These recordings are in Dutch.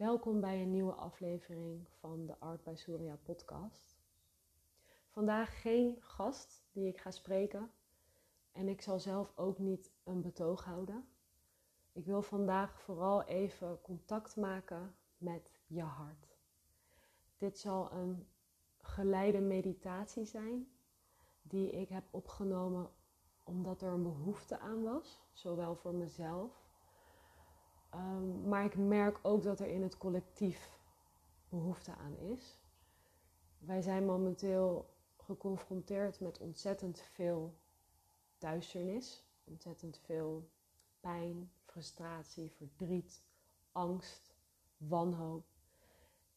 Welkom bij een nieuwe aflevering van de Art by Surya podcast. Vandaag geen gast die ik ga spreken en ik zal zelf ook niet een betoog houden. Ik wil vandaag vooral even contact maken met je hart. Dit zal een geleide meditatie zijn die ik heb opgenomen omdat er een behoefte aan was, zowel voor mezelf Ehm, maar ik merk ook dat er in het collectief behoefte aan is. Wij zijn momenteel geconfronteerd met ontzettend veel duisternis, ontzettend veel pijn, frustratie, verdriet, angst, wanhoop.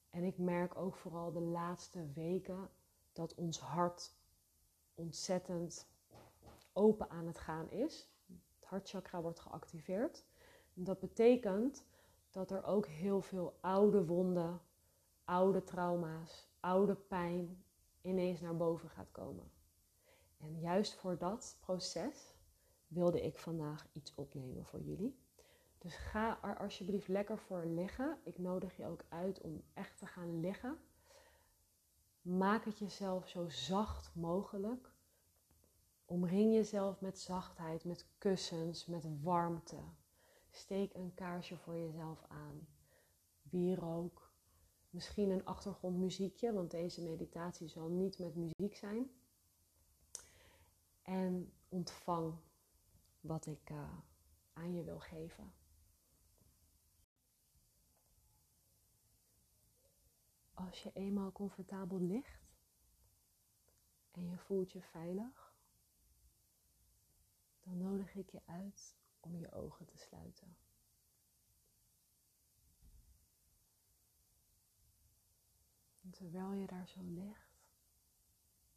En ik merk ook vooral de laatste weken dat ons hart ontzettend open aan het gaan is. Het hartchakra wordt geactiveerd. Dat betekent dat er ook heel veel oude wonden, oude trauma's, oude pijn ineens naar boven gaat komen. En juist voor dat proces wilde ik vandaag iets opnemen voor jullie. Dus ga er alsjeblieft lekker voor liggen. Ik nodig je ook uit om echt te gaan liggen. Maak het jezelf zo zacht mogelijk. Omring jezelf met zachtheid, met kussens, met warmte. Steek een kaarsje voor jezelf aan. Wierook. Misschien een achtergrondmuziekje, want deze meditatie zal niet met muziek zijn. En ontvang wat ik uh, aan je wil geven. Als je eenmaal comfortabel ligt en je voelt je veilig, dan nodig ik je uit om je ogen te sluiten. En terwijl je daar zo ligt,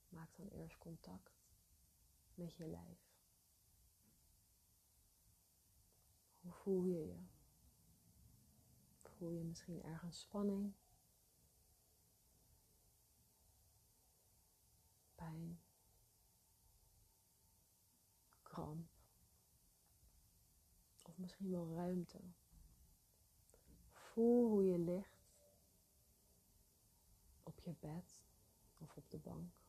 maak dan eerst contact met je lijf. Hoe voel je je? Voel je misschien ergens spanning? Pijn? Kramp? Misschien wel ruimte. Voel hoe je ligt op je bed of op de bank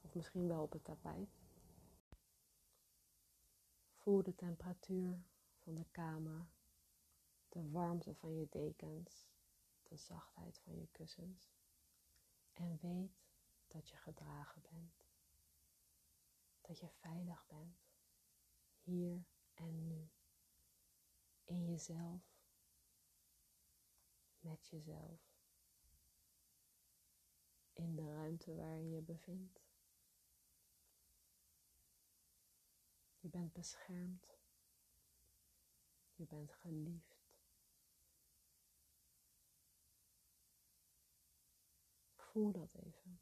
of misschien wel op het tapijt. Voel de temperatuur van de kamer, de warmte van je dekens, de zachtheid van je kussens en weet dat je gedragen bent. Dat je veilig bent, hier en nu in jezelf, met jezelf, in de ruimte waar je je bevindt. Je bent beschermd. Je bent geliefd. Voel dat even.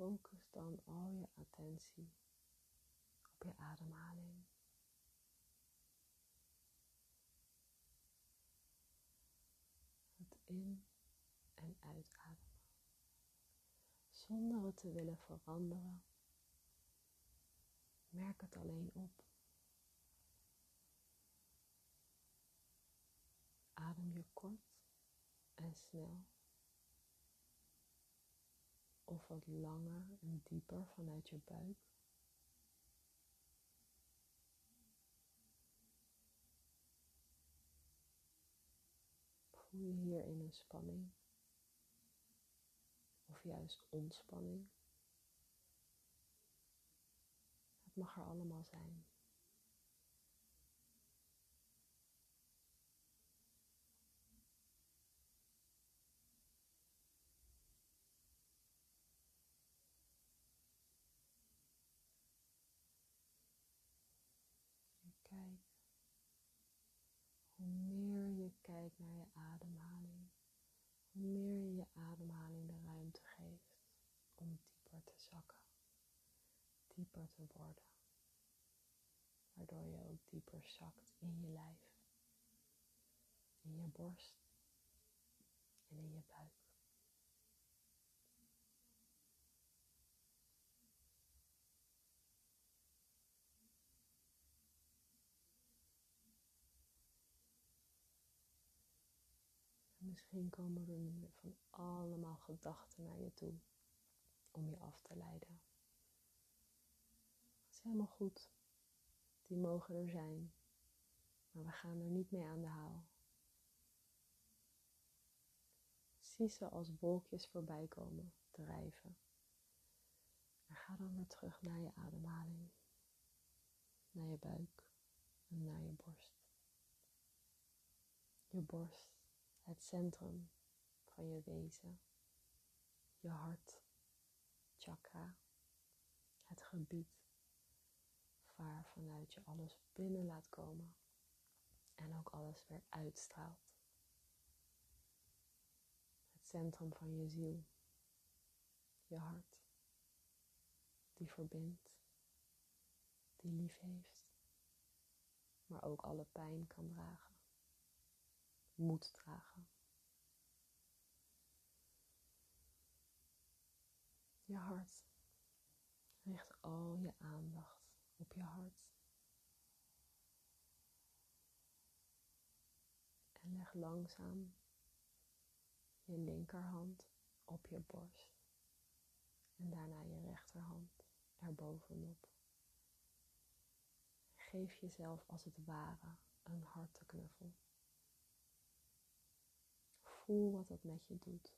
focus dan al je attentie op je ademhaling. Het in- en uitademen. Zonder het te willen veranderen. Merk het alleen op. Adem je kort en snel of wat langer en dieper vanuit je buik. Voel je hierin een spanning of juist ontspanning. Het mag er allemaal zijn. Hoe meer je kijkt je ademhaling, hoe meer je je ademhaling de ruimte geeft om dieper te zakken, dieper te worden, waardoor je ook dieper zakt in je lijf, in je borst en in je buik. Misschien komen er van allemaal gedachten naar je toe om je af te leiden. Dat is helemaal goed. Die mogen er zijn, maar we gaan er niet mee aan de haal. Zie ze als wolkjes voorbij komen drijven. En ga dan weer terug naar je ademhaling, naar je buik en naar je borst. Je borst, het centrum van je wezen, je hart, chakra, het gebied waar vanuit je alles binnen laat komen en ook alles weer uitstraalt. Het centrum van je ziel, je hart, die verbindt, die lief heeft, maar ook alle pijn kan dragen, moet dragen. Je hart richt al je aandacht op je hart. En leg langzaam je linkerhand op je borst. En daarna je rechterhand erbovenop. Geef jezelf als het ware een harteknuffel. Voel wat het met je doet.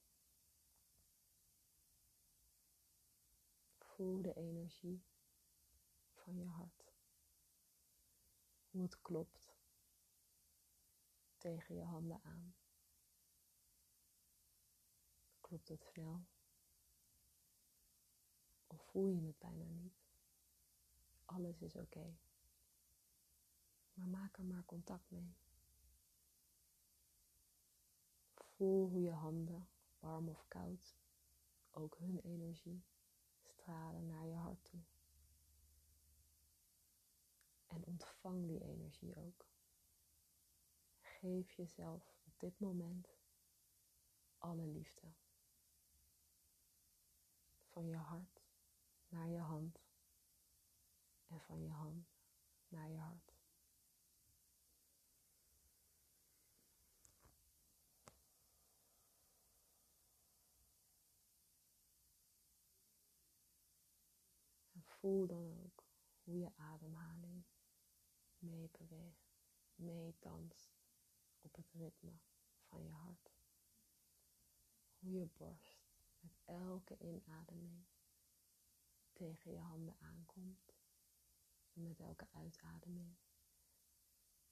Voel de energie van je hart. Hoe het klopt tegen je handen aan. Klopt het snel? Of voel je het bijna niet? Alles is oké. Maar maak er maar contact mee. Voel hoe je handen, warm of koud, ook hun energie stralen naar je hart toe. En ontvang die energie ook. Geef jezelf op dit moment alle liefde. Van je hart naar je hand en van je hand naar je hart. En voel dan ook hoe je ademhaling meebeweegt, meedanst op het ritme van je hart. Hoe je borst met elke inademing tegen je handen aankomt en met elke uitademing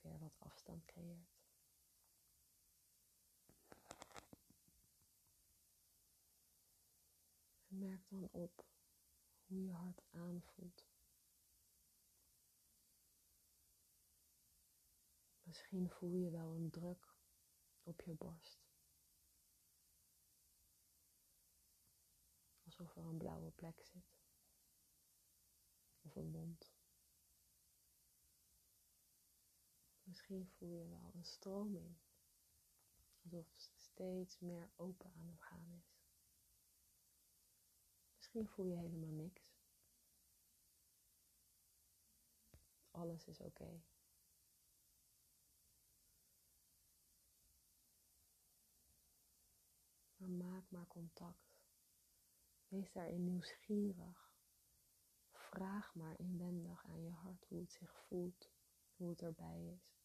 weer wat afstand creëert. En merk dan op hoe je hart aanvoelt Misschien voel je wel een druk op je borst. Alsof er een blauwe plek zit. Of een wond. Misschien voel je wel een stroming. Alsof het steeds meer open aan het gaan is. Misschien voel je helemaal niks. Alles is oké. Maar maak maar contact. Wees daarin nieuwsgierig. Vraag maar inwendig aan je hart hoe het zich voelt, hoe het erbij is.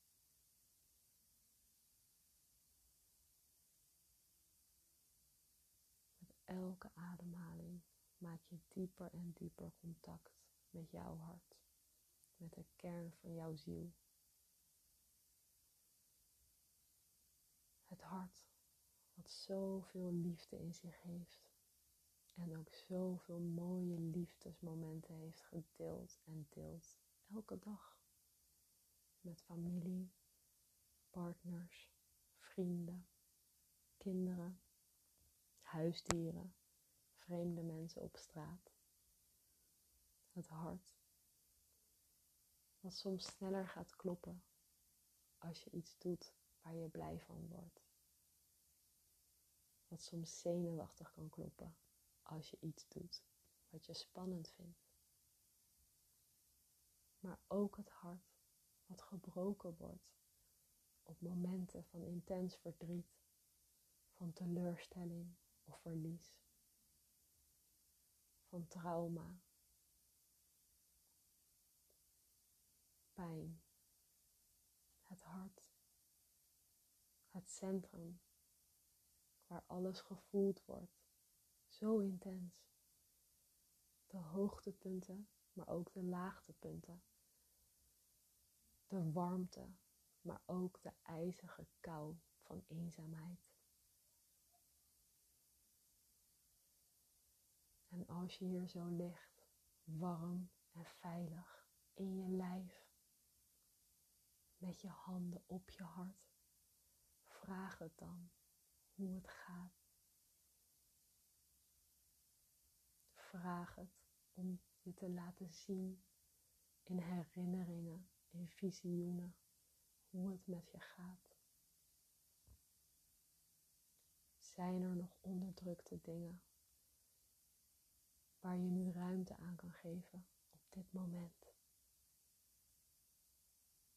Elke ademhaling maak je dieper en dieper contact met jouw hart, met de kern van jouw ziel. Het hart wat zoveel liefde in zich heeft. En ook zoveel mooie liefdesmomenten heeft gedeeld en deelt elke dag. Met familie, partners, vrienden, kinderen, huisdieren, vreemde mensen op straat. Het hart, wat soms sneller gaat kloppen als je iets doet waar je blij van wordt wat soms zenuwachtig kan kloppen als je iets doet wat je spannend vindt. Maar ook het hart wat gebroken wordt op momenten van intens verdriet van teleurstelling of verlies, van trauma, pijn, het hart, het centrum waar alles gevoeld wordt, zo intens. De hoogtepunten, maar ook de laagtepunten. De warmte, maar ook de ijzige kou van eenzaamheid. En als je hier zo ligt, warm en veilig in je lijf, met je handen op je hart, vraag het dan hoe het gaat. Vraag het om je te laten zien in herinneringen, in visioenen, hoe het met je gaat. Zijn er nog onderdrukte dingen waar je nu ruimte aan kan geven op dit moment?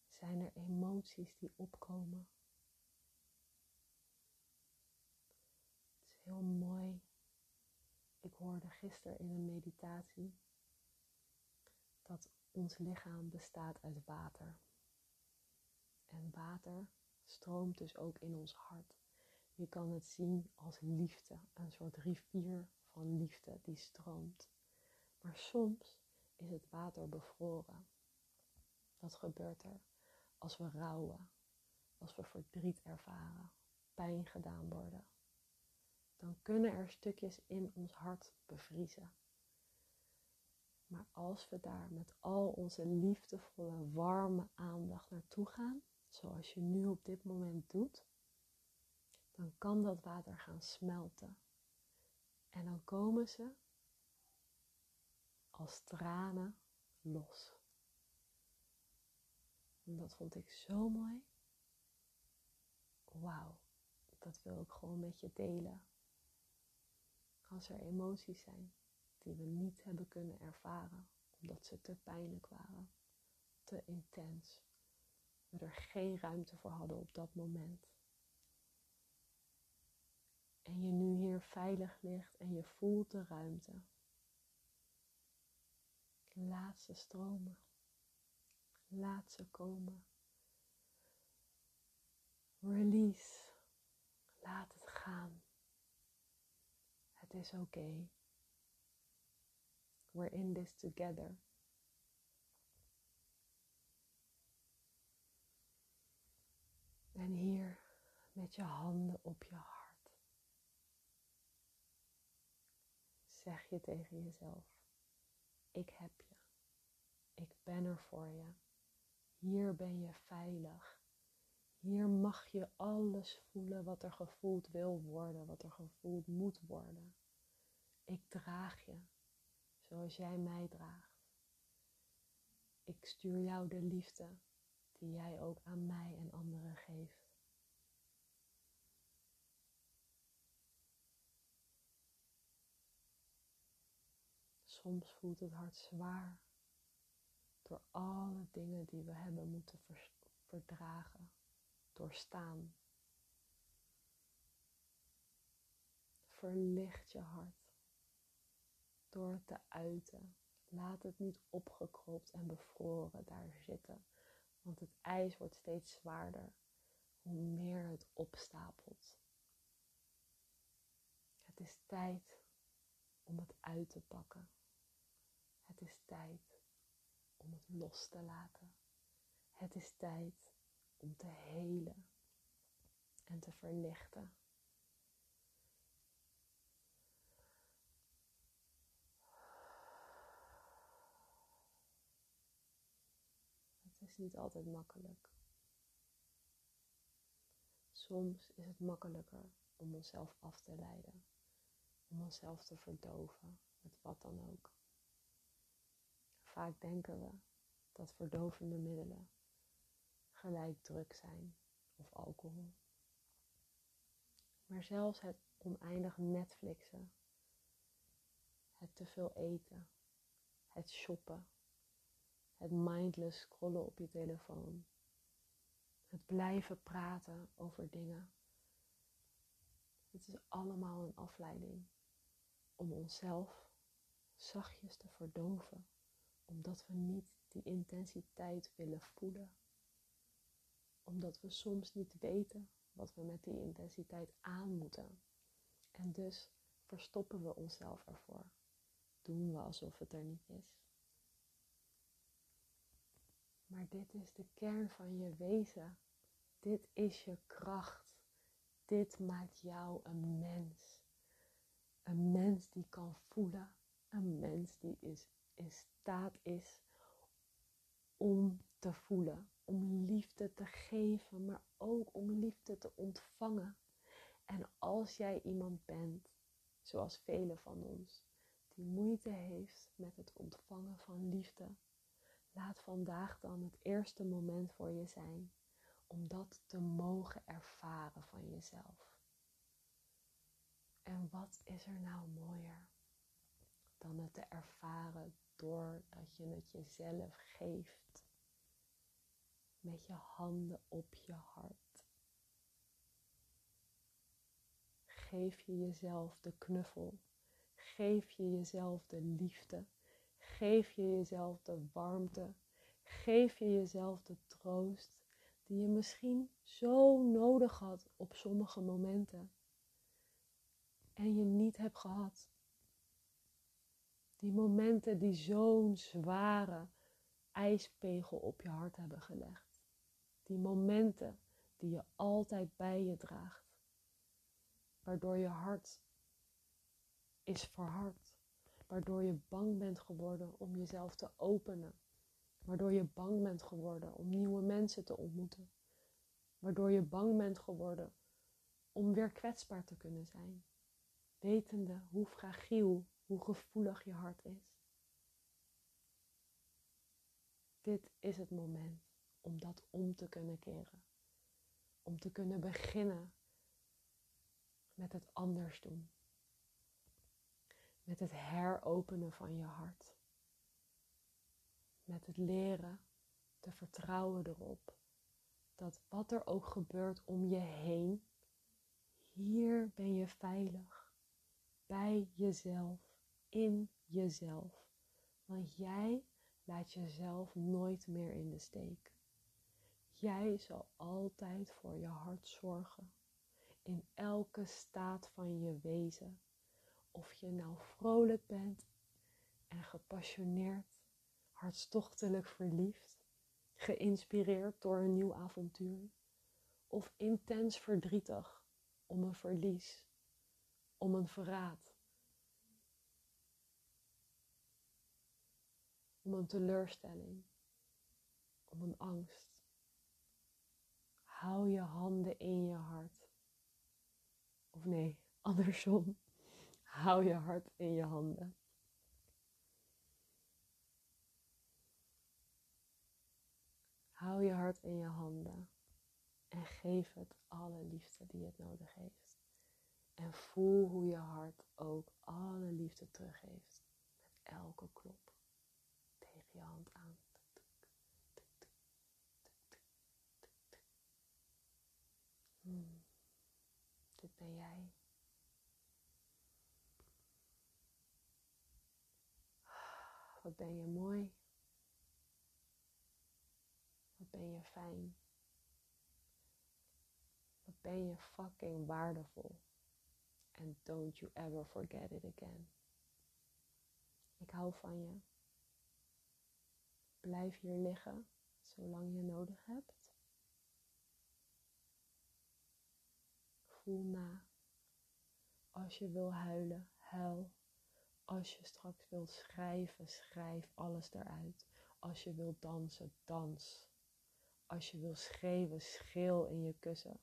Zijn er emoties die opkomen? Het is heel mooi. Ik hoorde gisteren in een meditatie dat ons lichaam bestaat uit water. En water stroomt dus ook in ons hart. Je kan het zien als liefde, een soort rivier van liefde die stroomt. Maar soms is het water bevroren. Wat gebeurt er als we rouwen, als we verdriet ervaren, pijn gedaan worden? Dan kunnen er stukjes in ons hart bevriezen. Maar als we daar met al onze liefdevolle, warme aandacht naartoe gaan, zoals je nu op dit moment doet, dan kan dat water gaan smelten. En dan komen ze als tranen los. En dat vond ik zo mooi. Wauw, dat wil ik gewoon met je delen. Als er emoties zijn die we niet hebben kunnen ervaren omdat ze te pijnlijk waren, te intens, we er geen ruimte voor hadden op dat moment. En je nu hier veilig ligt en je voelt de ruimte. Laat ze stromen. Laat ze komen. Release. Laat het gaan. Het is oké. We're in this together. En hier met je handen op je hart. Zeg je tegen jezelf: Ik heb je. Ik ben er voor je. Hier ben je veilig. Hier mag je alles voelen wat er gevoeld wil worden, wat er gevoeld moet worden. Ik draag je zoals jij mij draagt. Ik stuur jou de liefde die jij ook aan mij en anderen geeft. Soms voelt het hart zwaar door alle dingen die we hebben moeten verdragen, doorstaan. Verlicht je hart door het te uiten. Laat het niet opgekropt en bevroren daar zitten, want het ijs wordt steeds zwaarder hoe meer het opstapelt. Het is tijd om het uit te pakken. Het is tijd om het los te laten. Het is tijd om te helen en te verlichten. Het is niet altijd makkelijk. Soms is het makkelijker om onszelf af te leiden, om onszelf te verdoven met wat dan ook. Vaak denken we dat verdovende middelen gelijk druk zijn of alcohol. Maar zelfs het oneindig Netflixen, het te veel eten, het shoppen, het mindless scrollen op je telefoon, het blijven praten over dingen, Dit is allemaal een afleiding om onszelf zachtjes te verdoven, omdat we niet die intensiteit willen voelen. Omdat we soms niet weten wat we met die intensiteit aan moeten. En dus verstoppen we onszelf ervoor. Doen we alsof het er niet is. Maar dit is de kern van je wezen. Dit is je kracht. Dit maakt jou een mens. Een mens die kan voelen. Een mens die is, in staat is om te voelen. Om liefde te geven, maar ook om liefde te ontvangen. En als jij iemand bent, zoals velen van ons, die moeite heeft met het ontvangen van liefde, laat vandaag dan het eerste moment voor je zijn om dat te mogen ervaren van jezelf. En wat is er nou mooier dan het te ervaren doordat je het jezelf geeft met je handen op je hart? Geef je jezelf de knuffel. Geef je jezelf de liefde. Geef je jezelf de warmte. Geef je jezelf de troost die je misschien zo nodig had op sommige momenten en je niet hebt gehad. Die momenten die zo'n zware ijspegel op je hart hebben gelegd. Die momenten die je altijd bij je draagt. Waardoor je hart is verhard. Waardoor je bang bent geworden om jezelf te openen Waardoor je bang bent geworden om nieuwe mensen te ontmoeten. Waardoor je bang bent geworden om weer kwetsbaar te kunnen zijn. Wetende hoe fragiel, hoe gevoelig je hart is. Dit is het moment om dat om te kunnen keren. Om te kunnen beginnen met het anders doen. Met het heropenen van je hart met het leren te vertrouwen erop dat wat er ook gebeurt om je heen, hier ben je veilig, bij jezelf, in jezelf. Want jij laat jezelf nooit meer in de steek. Jij zal altijd voor je hart zorgen, in elke staat van je wezen. Of je nou vrolijk bent en gepassioneerd hartstochtelijk verliefd, geïnspireerd door een nieuw avontuur, of intens verdrietig om een verlies, om een verraad, om een teleurstelling, om een angst. Hou je handen in je hart. Of nee, andersom. Hou je hart in je handen. Hou je hart in je handen en geef het alle liefde die het nodig heeft. En voel hoe je hart ook alle liefde teruggeeft met elke klop je hand aan. Hmm. Dit ben jij. Wat ben je mooi ben je fijn. Wat ben je fucking waardevol. And don't you ever forget it again. Ik hou van je. Blijf hier liggen zolang je nodig hebt. Voel na. Als je wil huilen, huil. Als je straks wilt schrijven, schrijf alles eruit. Als je wilt dansen, dans. Als je wil schreeuwen, schreeuw in je kussen.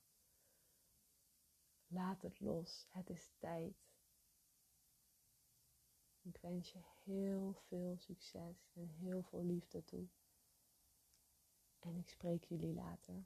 Laat het los. Het is tijd. Ik wens je heel veel succes en heel veel liefde toe. En ik spreek jullie later.